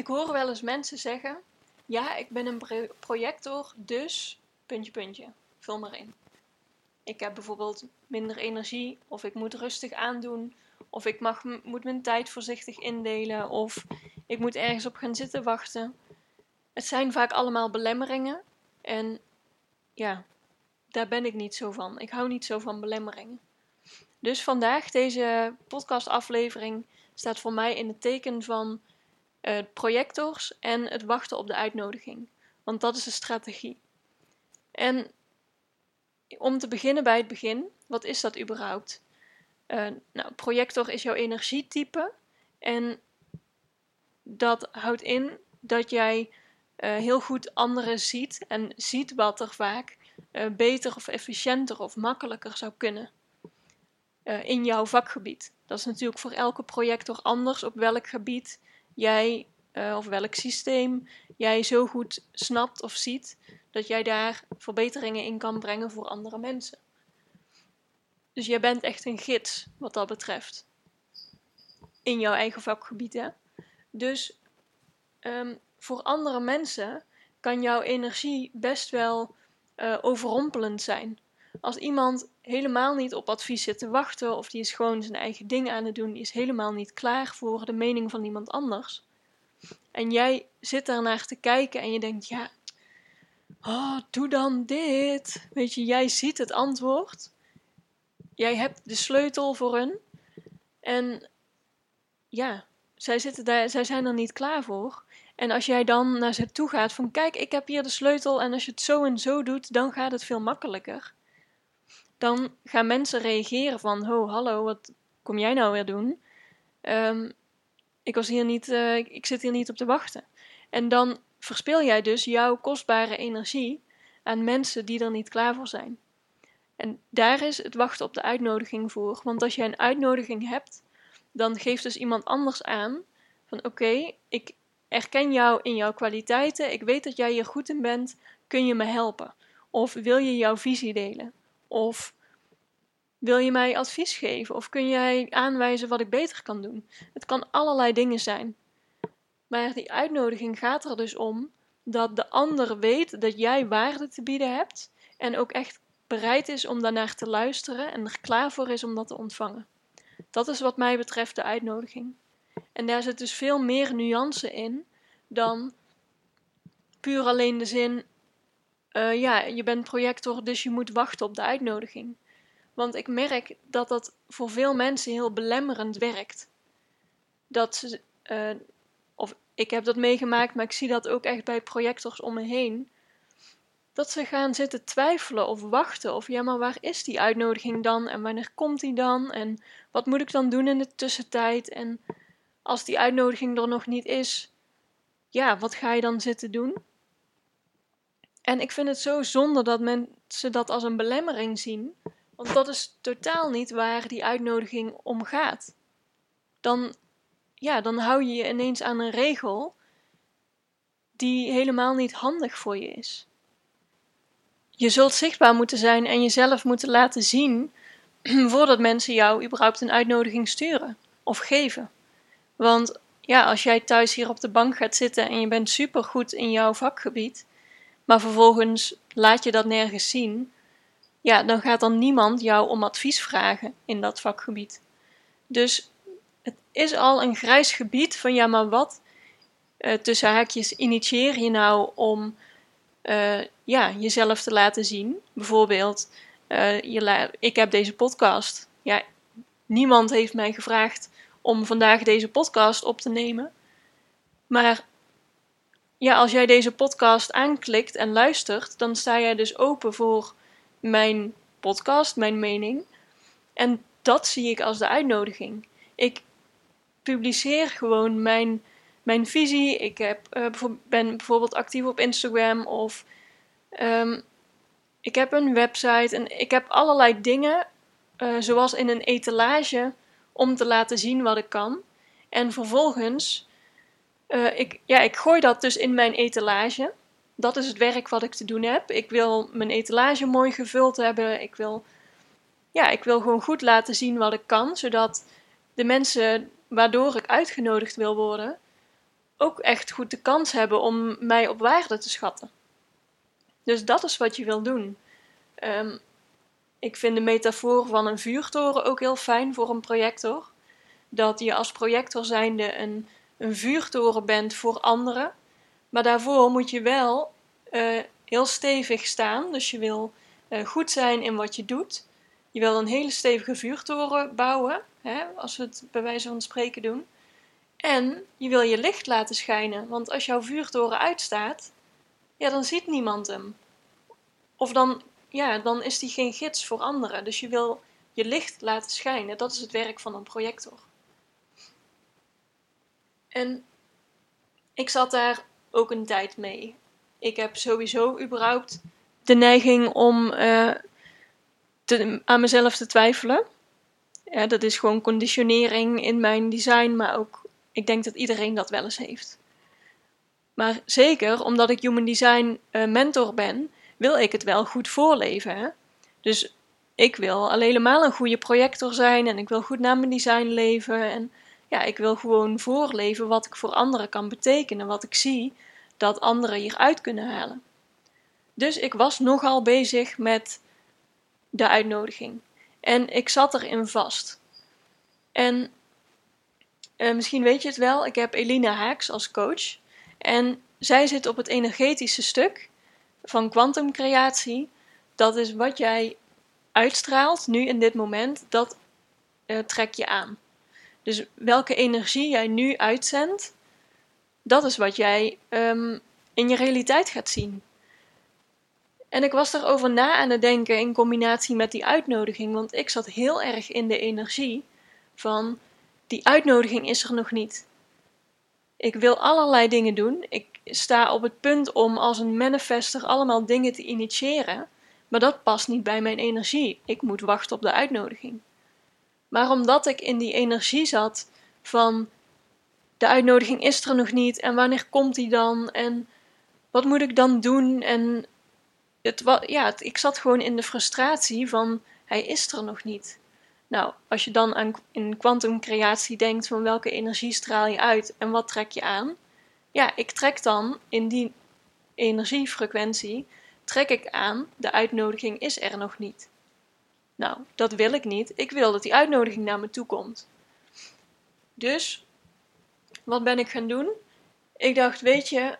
Ik hoor wel eens mensen zeggen: Ja, ik ben een projector, dus puntje, puntje. Vul maar in. Ik heb bijvoorbeeld minder energie, of ik moet rustig aandoen, of ik mag, moet mijn tijd voorzichtig indelen, of ik moet ergens op gaan zitten wachten. Het zijn vaak allemaal belemmeringen en ja, daar ben ik niet zo van. Ik hou niet zo van belemmeringen. Dus vandaag, deze podcastaflevering, staat voor mij in het teken van uh, projectors en het wachten op de uitnodiging. Want dat is de strategie. En om te beginnen bij het begin, wat is dat überhaupt? Uh, nou, projector is jouw energietype en dat houdt in dat jij uh, heel goed anderen ziet en ziet wat er vaak beter of efficiënter of makkelijker zou kunnen in jouw vakgebied. Dat is natuurlijk voor elke projector anders op welk gebied jij uh, of welk systeem jij zo goed snapt of ziet dat jij daar verbeteringen in kan brengen voor andere mensen. Dus jij bent echt een gids wat dat betreft. In jouw eigen vakgebied? Dus um, voor andere mensen kan jouw energie best wel uh, overrompelend zijn. Als iemand helemaal niet op advies zit te wachten, of die is gewoon zijn eigen ding aan het doen, die is helemaal niet klaar voor de mening van iemand anders. En jij zit daarnaar te kijken en je denkt, ja, oh, doe dan dit. Weet je, jij ziet het antwoord. Jij hebt de sleutel voor hun. En ja, zij, zitten daar, zij zijn er niet klaar voor. En als jij dan naar ze toe gaat van kijk, ik heb hier de sleutel en als je het zo en zo doet, dan gaat het veel makkelijker dan gaan mensen reageren van, oh hallo, wat kom jij nou weer doen? Um, ik, was hier niet, uh, ik zit hier niet op te wachten. En dan verspil jij dus jouw kostbare energie aan mensen die er niet klaar voor zijn. En daar is het wachten op de uitnodiging voor. Want als jij een uitnodiging hebt, dan geeft dus iemand anders aan van oké, ik erken jou in jouw kwaliteiten, ik weet dat jij hier goed in bent, kun je me helpen? Of wil je jouw visie delen? Of wil je mij advies geven? Of kun jij aanwijzen wat ik beter kan doen? Het kan allerlei dingen zijn. Maar die uitnodiging gaat er dus om dat de ander weet dat jij waarde te bieden hebt en ook echt bereid is om daarnaar te luisteren en er klaar voor is om dat te ontvangen. Dat is wat mij betreft de uitnodiging. En daar zit dus veel meer nuance in dan puur alleen de zin: uh, ja, je bent projector, dus je moet wachten op de uitnodiging. Want ik merk dat dat voor veel mensen heel belemmerend werkt. Dat ze, uh, of ik heb dat meegemaakt, maar ik zie dat ook echt bij projectors om me heen. Dat ze gaan zitten twijfelen of wachten. Of ja, maar waar is die uitnodiging dan? En wanneer komt die dan? En wat moet ik dan doen in de tussentijd? En als die uitnodiging er nog niet is, ja, wat ga je dan zitten doen? En ik vind het zo zonde dat mensen dat als een belemmering zien. Want dat is totaal niet waar die uitnodiging om gaat. Dan, ja, dan hou je je ineens aan een regel die helemaal niet handig voor je is. Je zult zichtbaar moeten zijn en jezelf moeten laten zien voordat mensen jou überhaupt een uitnodiging sturen of geven. Want ja, als jij thuis hier op de bank gaat zitten en je bent supergoed in jouw vakgebied, maar vervolgens laat je dat nergens zien, ja, dan gaat dan niemand jou om advies vragen in dat vakgebied. Dus het is al een grijs gebied van ja, maar wat uh, tussen haakjes initieer je nou om uh, ja, jezelf te laten zien? Bijvoorbeeld, uh, je ik heb deze podcast. Ja, niemand heeft mij gevraagd om vandaag deze podcast op te nemen. Maar ja, als jij deze podcast aanklikt en luistert, dan sta jij dus open voor mijn podcast, mijn mening. En dat zie ik als de uitnodiging. Ik publiceer gewoon mijn, mijn visie. Ik heb, uh, ben bijvoorbeeld actief op Instagram of um, ik heb een website en ik heb allerlei dingen, uh, zoals in een etalage, om te laten zien wat ik kan. En vervolgens, uh, ik, ja, ik gooi dat dus in mijn etalage. Dat is het werk wat ik te doen heb. Ik wil mijn etalage mooi gevuld hebben. Ik wil, ja, ik wil gewoon goed laten zien wat ik kan, zodat de mensen waardoor ik uitgenodigd wil worden, ook echt goed de kans hebben om mij op waarde te schatten. Dus dat is wat je wil doen. Um, ik vind de metafoor van een vuurtoren ook heel fijn voor een projector. Dat je als projector zijnde een, een vuurtoren bent voor anderen. Maar daarvoor moet je wel uh, heel stevig staan. Dus je wil uh, goed zijn in wat je doet. Je wil een hele stevige vuurtoren bouwen, hè, als we het bij wijze van spreken doen. En je wil je licht laten schijnen, want als jouw vuurtoren uitstaat, ja, dan ziet niemand hem. Of dan, ja, dan is die geen gids voor anderen. Dus je wil je licht laten schijnen. Dat is het werk van een projector. En ik zat daar ook een tijd mee. Ik heb sowieso überhaupt de neiging om te, aan mezelf te twijfelen. Dat is gewoon conditionering in mijn design, maar ook ik denk dat iedereen dat wel eens heeft. Maar zeker omdat ik human design uh, mentor ben, wil ik het wel goed voorleven. Hè? Dus ik wil al helemaal een goede projector zijn en ik wil goed naar mijn design leven. En ja, ik wil gewoon voorleven wat ik voor anderen kan betekenen, wat ik zie dat anderen hieruit kunnen halen. Dus ik was nogal bezig met de uitnodiging. En ik zat erin vast. En uh, misschien weet je het wel, ik heb Elina Haaks als coach. En zij zit op het energetische stuk van kwantumcreatie. Dat is wat jij uitstraalt, nu in dit moment, dat uh, trek je aan. Dus welke energie jij nu uitzendt, dat is wat jij um, in je realiteit gaat zien. En ik was daarover na aan het denken in combinatie met die uitnodiging, want ik zat heel erg in de energie van die uitnodiging is er nog niet. Ik wil allerlei dingen doen. Ik sta op het punt om als een manifester allemaal dingen te initiëren, maar dat past niet bij mijn energie. Ik moet wachten op de uitnodiging. Maar omdat ik in die energie zat van de uitnodiging is er nog niet en wanneer komt die dan en wat moet ik dan doen en het, ja, ik zat gewoon in de frustratie van hij is er nog niet. Nou, als je dan aan, in kwantumcreatie denkt van welke energie straal je uit en wat trek je aan, ja, ik trek dan in die energiefrequentie, trek ik aan, de uitnodiging is er nog niet. Nou, dat wil ik niet. Ik wil dat die uitnodiging naar me toe komt. Dus, wat ben ik gaan doen? Ik dacht, weet je,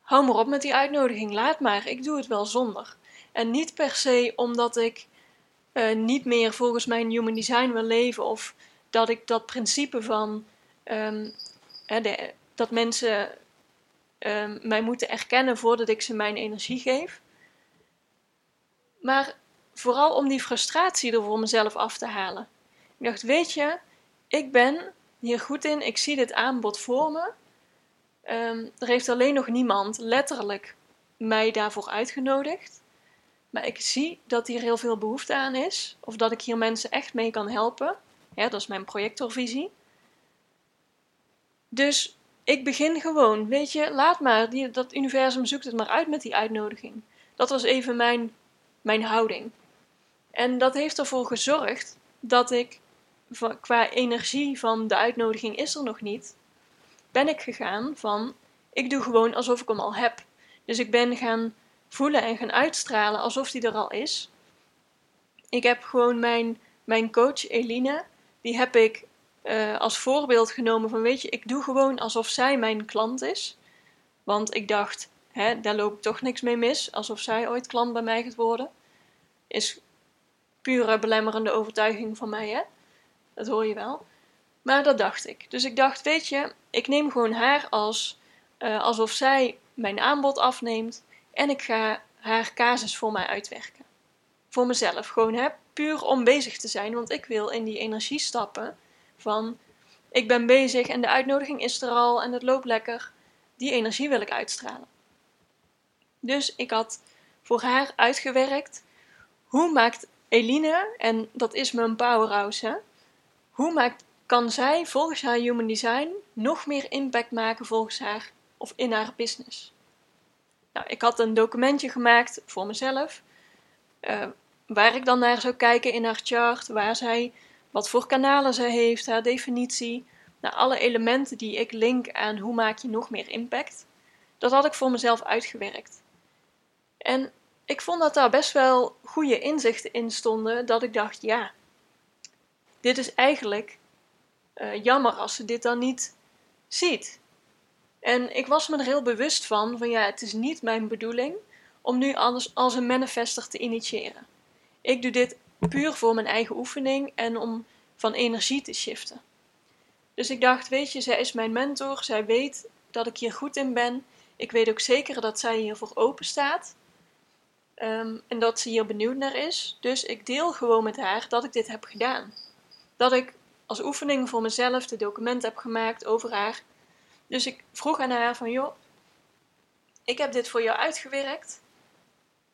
hou maar op met die uitnodiging, laat maar, ik doe het wel zonder. En niet per se omdat ik uh, niet meer volgens mijn human design wil leven of dat ik dat principe van de, dat mensen um, mij moeten erkennen voordat ik ze mijn energie geef. Maar vooral om die frustratie er voor mezelf af te halen. Ik dacht, weet je, ik ben hier goed in, ik zie dit aanbod voor me. Um, er heeft alleen nog niemand letterlijk mij daarvoor uitgenodigd. Maar ik zie dat hier heel veel behoefte aan is, of dat ik hier mensen echt mee kan helpen. Ja, dat is mijn projectorvisie. Dus ik begin gewoon, weet je, laat maar, die, dat universum zoekt het maar uit met die uitnodiging. Dat was even mijn, mijn houding. En dat heeft ervoor gezorgd dat ik qua energie van de uitnodiging is er nog niet, ben ik gegaan van ik doe gewoon alsof ik hem al heb. Dus ik ben gaan voelen en gaan uitstralen alsof die er al is. Ik heb gewoon mijn, mijn coach Eline, die heb ik uh, als voorbeeld genomen van weet je, ik doe gewoon alsof zij mijn klant is. Want ik dacht, hè, daar loopt toch niks mee mis, alsof zij ooit klant bij mij gaat worden. Is pure belemmerende overtuiging van mij, hè? Dat hoor je wel. Maar dat dacht ik. Dus ik dacht, weet je, ik neem gewoon haar als uh, alsof zij mijn aanbod afneemt en ik ga haar casus voor mij uitwerken. Voor mezelf, gewoon hè, puur om bezig te zijn, want ik wil in die energie stappen van ik ben bezig en de uitnodiging is er al en het loopt lekker. Die energie wil ik uitstralen. Dus ik had voor haar uitgewerkt hoe maakt Eline, en dat is mijn powerhouse, hoe maakt, kan zij volgens haar human design nog meer impact maken volgens haar of in haar business? Nou, ik had een documentje gemaakt voor mezelf, uh, waar ik dan naar zou kijken in haar chart, waar zij, wat voor kanalen ze heeft, haar definitie, nou, alle elementen die ik link aan hoe maak je nog meer impact, dat had ik voor mezelf uitgewerkt. En ik vond dat daar best wel goede inzichten in stonden, dat ik dacht, ja, dit is eigenlijk uh, jammer als ze dit dan niet ziet. En ik was me er heel bewust van, van ja, het is niet mijn bedoeling om nu alles als een manifester te initiëren. Ik doe dit puur voor mijn eigen oefening en om van energie te shiften. Dus ik dacht, weet je, zij is mijn mentor, zij weet dat ik hier goed in ben. Ik weet ook zeker dat zij hiervoor open staat. Ehm, en dat ze hier benieuwd naar is. Dus ik deel gewoon met haar dat ik dit heb gedaan. Dat ik als oefening voor mezelf de document heb gemaakt over haar. Dus ik vroeg aan haar van, joh, ik heb dit voor jou uitgewerkt.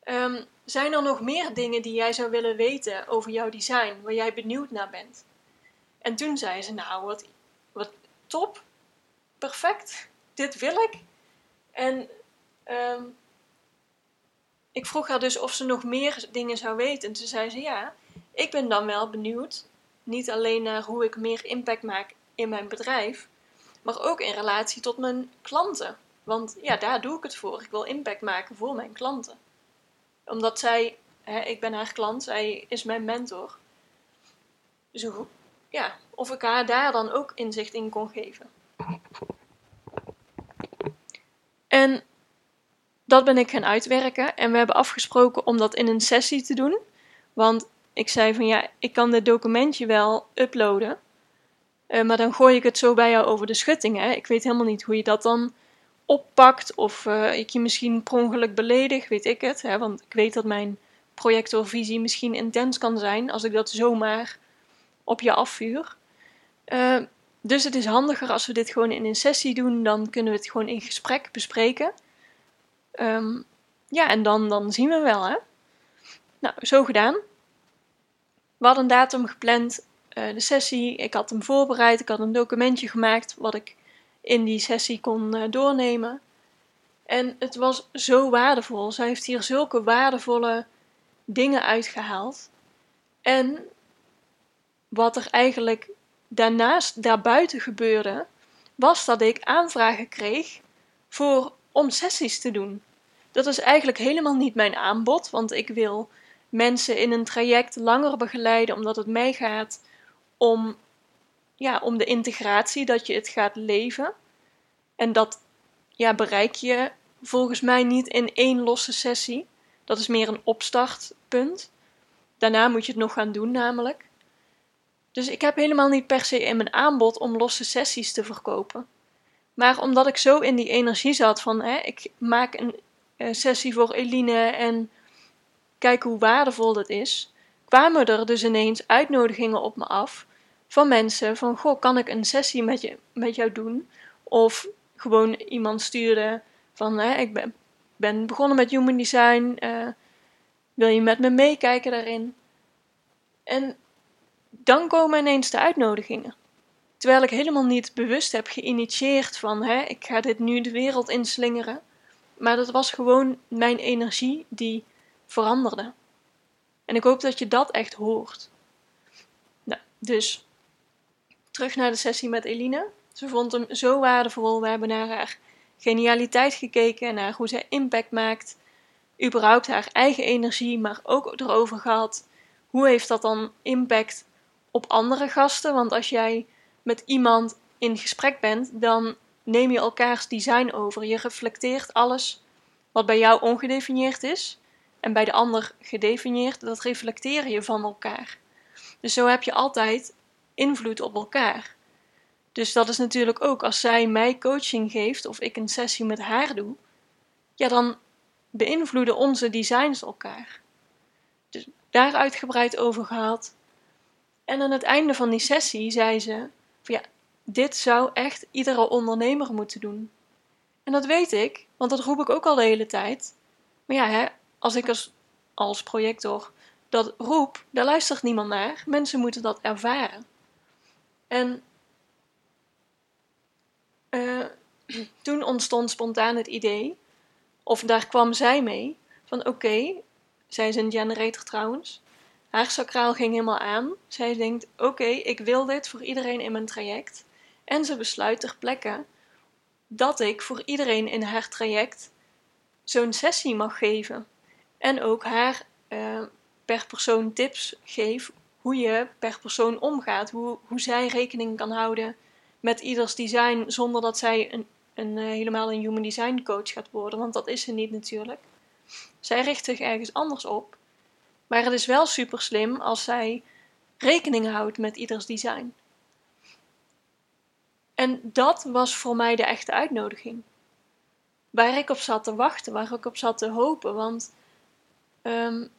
Um, zijn er nog meer dingen die jij zou willen weten over jouw design, waar jij benieuwd naar bent? En toen zei ze, nou, wat, wat top, perfect, dit wil ik. En um, ik vroeg haar dus of ze nog meer dingen zou weten. En toen zei ze, ja, ik ben dan wel benieuwd, niet alleen naar hoe ik meer impact maak in mijn bedrijf, maar ook in relatie tot mijn klanten. Want ja, daar doe ik het voor. Ik wil impact maken voor mijn klanten omdat zij, hè, ik ben haar klant, zij is mijn mentor. Dus ja, of ik haar daar dan ook inzicht in kon geven. En dat ben ik gaan uitwerken. En we hebben afgesproken om dat in een sessie te doen. Want ik zei van ja, ik kan dit documentje wel uploaden. Uh, maar dan gooi ik het zo bij jou over de schutting. Hè? Ik weet helemaal niet hoe je dat dan oppakt of uh, ik je misschien per beledig, weet ik het. Hè? Want ik weet dat mijn projectorvisie misschien intens kan zijn als ik dat zomaar op je afvuur. Uh, dus het is handiger als we dit gewoon in een sessie doen, dan kunnen we het gewoon in gesprek bespreken. Um, ja, en dan, dan zien we wel, hè. Nou, zo gedaan. We hadden een datum gepland, uh, de sessie. Ik had hem voorbereid, ik had een documentje gemaakt wat ik in die sessie kon uh, doornemen. En het was zo waardevol. Zij heeft hier zulke waardevolle dingen uitgehaald. En wat er eigenlijk daarnaast, daarbuiten gebeurde, was dat ik aanvragen kreeg voor om sessies te doen. Dat is eigenlijk helemaal niet mijn aanbod, want ik wil mensen in een traject langer begeleiden, omdat het mij gaat om ja, om de integratie, dat je het gaat leven. En dat ja, bereik je volgens mij niet in één losse sessie. Dat is meer een opstartpunt. Daarna moet je het nog gaan doen, namelijk. Dus ik heb helemaal niet per se in mijn aanbod om losse sessies te verkopen. Maar omdat ik zo in die energie zat van hè, ik maak een, sessie voor Eline en kijk hoe waardevol dat is, kwamen er dus ineens uitnodigingen op me af van mensen van, goh, kan ik een sessie met, je, met jou doen? Of gewoon iemand stuurde van, hè, ik ben, ben begonnen met human design, uh, wil je met me meekijken daarin? En dan komen ineens de uitnodigingen. Terwijl ik helemaal niet bewust heb geïnitieerd van, hè, ik ga dit nu de wereld inslingeren. Maar dat was gewoon mijn energie die veranderde. En ik hoop dat je dat echt hoort. Nou, dus terug naar de sessie met Eline. Ze vond hem zo waardevol. We hebben naar haar genialiteit gekeken, naar hoe zij impact maakt. Überhaupt haar eigen energie, maar ook erover gehad. Hoe heeft dat dan impact op andere gasten? Want als jij met iemand in gesprek bent, dan neem je elkaars design over. Je reflecteert alles wat bij jou ongedefinieerd is en bij de ander gedefinieerd, dat reflecteer je van elkaar. Dus zo heb je altijd invloed op elkaar. Dus dat is natuurlijk ook als zij mij coaching geeft of ik een sessie met haar doe, ja, dan beïnvloeden onze designs elkaar. Dus daar uitgebreid over gehad. En aan het einde van die sessie zei ze: ja, dit zou echt iedere ondernemer moeten doen. En dat weet ik, want dat roep ik ook al de hele tijd. Maar ja, hè, als ik als, als projector dat roep, daar luistert niemand naar. Mensen moeten dat ervaren. En uh, toen ontstond spontaan het idee, of daar kwam zij mee, van oké, zij is een generator trouwens. Haar sacraal ging helemaal aan. Zij denkt: oké, ik wil dit voor iedereen in mijn traject. En ze besluit ter plekke dat ik voor iedereen in haar traject zo'n sessie mag geven. En ook haar uh, per persoon tips geef hoe je per persoon omgaat. Hoe, hoe zij rekening kan houden met ieders design zonder dat zij een, een, uh, helemaal een human design coach gaat worden. Want dat is ze niet natuurlijk. Zij richt zich ergens anders op. Maar het is wel super slim als zij rekening houdt met ieders design. En dat was voor mij de echte uitnodiging. Waar ik op zat te wachten, waar ik op zat te hopen. Want um,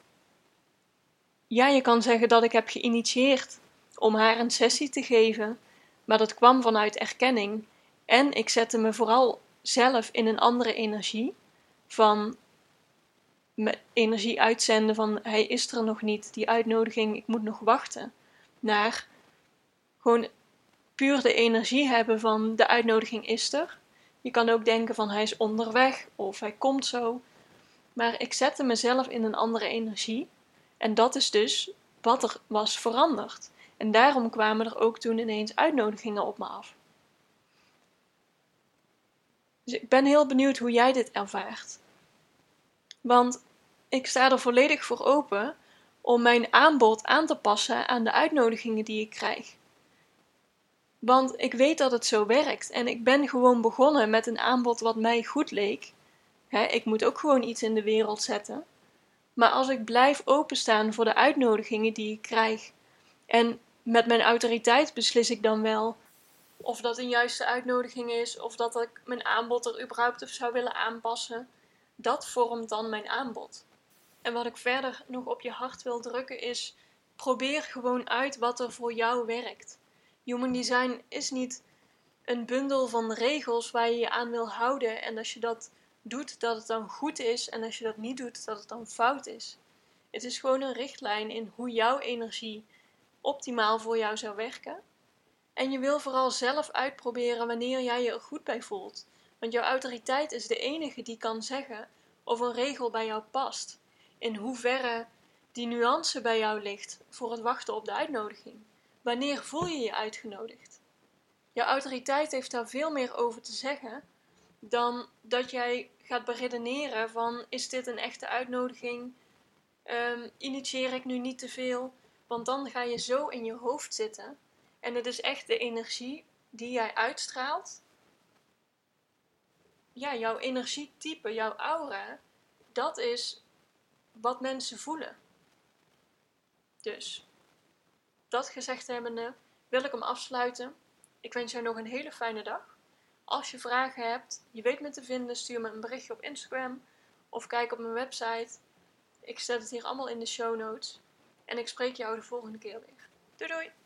ja, je kan zeggen dat ik heb geïnitieerd om haar een sessie te geven, maar dat kwam vanuit erkenning. En ik zette me vooral zelf in een andere energie van energie uitzenden van hij is er nog niet, die uitnodiging, ik moet nog wachten, naar gewoon puur de energie hebben van de uitnodiging is er. Je kan ook denken van hij is onderweg of hij komt zo. Maar ik zette mezelf in een andere energie. En dat is dus wat er was veranderd. En daarom kwamen er ook toen ineens uitnodigingen op me af. Dus ik ben heel benieuwd hoe jij dit ervaart. Want ik sta er volledig voor open om mijn aanbod aan te passen aan de uitnodigingen die ik krijg. Want ik weet dat het zo werkt en ik ben gewoon begonnen met een aanbod wat mij goed leek. ik moet ook gewoon iets in de wereld zetten. Maar als ik blijf openstaan voor de uitnodigingen die ik krijg en met mijn autoriteit beslis ik dan wel of dat een juiste uitnodiging is of dat ik mijn aanbod er überhaupt op zou willen aanpassen, dat vormt dan mijn aanbod. En wat ik verder nog op je hart wil drukken is: probeer gewoon uit wat er voor jou werkt. Human design is niet een bundel van regels waar je je aan wil houden en als je dat doet, dat het dan goed is en als je dat niet doet, dat het dan fout is. Het is gewoon een richtlijn in hoe jouw energie optimaal voor jou zou werken. En je wil vooral zelf uitproberen wanneer jij je er goed bij voelt. Want jouw autoriteit is de enige die kan zeggen of een regel bij jou past. In hoeverre die nuance bij jou ligt voor het wachten op de uitnodiging. Wanneer voel je je uitgenodigd? Jouw autoriteit heeft daar veel meer over te zeggen dan dat jij gaat beredeneren van is dit een echte uitnodiging? Um, initieer ik nu niet te veel? Want dan ga je zo in je hoofd zitten. En het is echt de energie die jij uitstraalt. Ja, jouw energietype, jouw aura, dat is wat mensen voelen. Dus, dat gezegd hebbende, wil ik hem afsluiten. Ik wens jou nog een hele fijne dag. Als je vragen hebt, je weet me te vinden, stuur me een berichtje op Instagram of kijk op mijn website. Ik zet het hier allemaal in de show notes. En ik spreek jou de volgende keer weer. Doei doei!